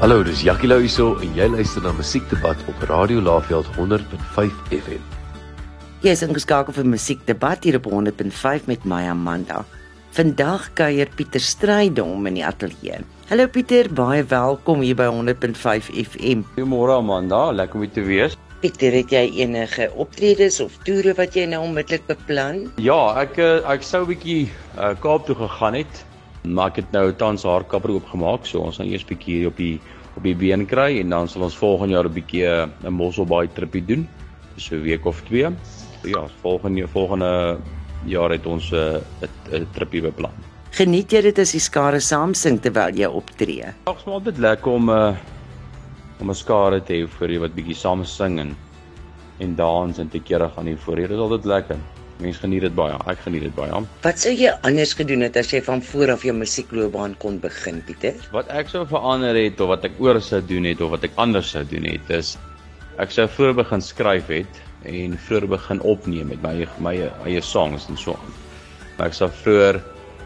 Hallo, dis Jackie Lou hierso en jy luister na Musiekdebat op Radio Laveld 100.5 FM. Jy is ingeskakel vir Musiekdebat hier op 100.5 met my Amanda. Vandag kuier Pieter Strydom in die ateljee. Hallo Pieter, baie welkom hier by 100.5 FM. Goeiemôre Amanda, lekker om te wees. Pieter, het jy enige optredes of toere wat jy nou onmiddellik beplan? Ja, ek eh, ek sou 'n bietjie uh, Kaap toe gegaan het, maar ek het nou tans haar kapper oopgemaak, so ons gaan eers bietjie hier op die op die been kry en dan sal ons volgende jaar 'n bietjie eh, 'n Mosselbaai tripie doen. So 'n week of twee. Ja, volgende volgende jaar het ons 'n uh, 'n tripie beplan. Geniet jy dit as die skare saam sing terwyl jy optree? Ag, is maar altyd lekker om 'n uh, om 'n skare te hê vir jy wat bietjie saam sing en en dans en te kere gaan hier voor. Dit is altyd lekker. Mense geniet dit baie. Ek geniet dit baie. Wat sou jy anders gedoen het as jy van voor af jou musiekloopbaan kon begin, Pieter? Wat ek sou verander het of wat ek oor sou doen het of wat ek anders sou doen het is ek sou voor begin skryf het en voor begin opneem met my my eie songs en so aan. Ek sou vroeër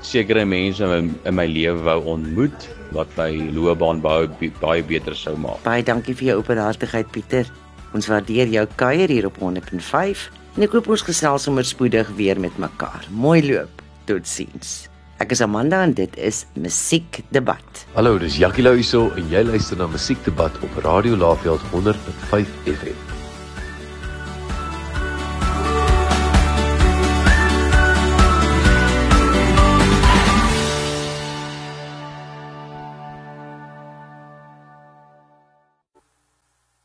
sekere mense in my, in my lewe wou ontmoet wat my loopbaan baie baie beter sou maak. Baie dankie vir jou openhartigheid, Pieter. Ons waardeer jou kuier hier op 105 en ek hoop ons gesels sommer spoedig weer met mekaar. Mooi loop. Totsiens. Ek is Amanda en dit is Musiekdebat. Hallo, dis Jackie Lou hierso en jy luister na Musiekdebat op Radio Laveld 100.5 FM.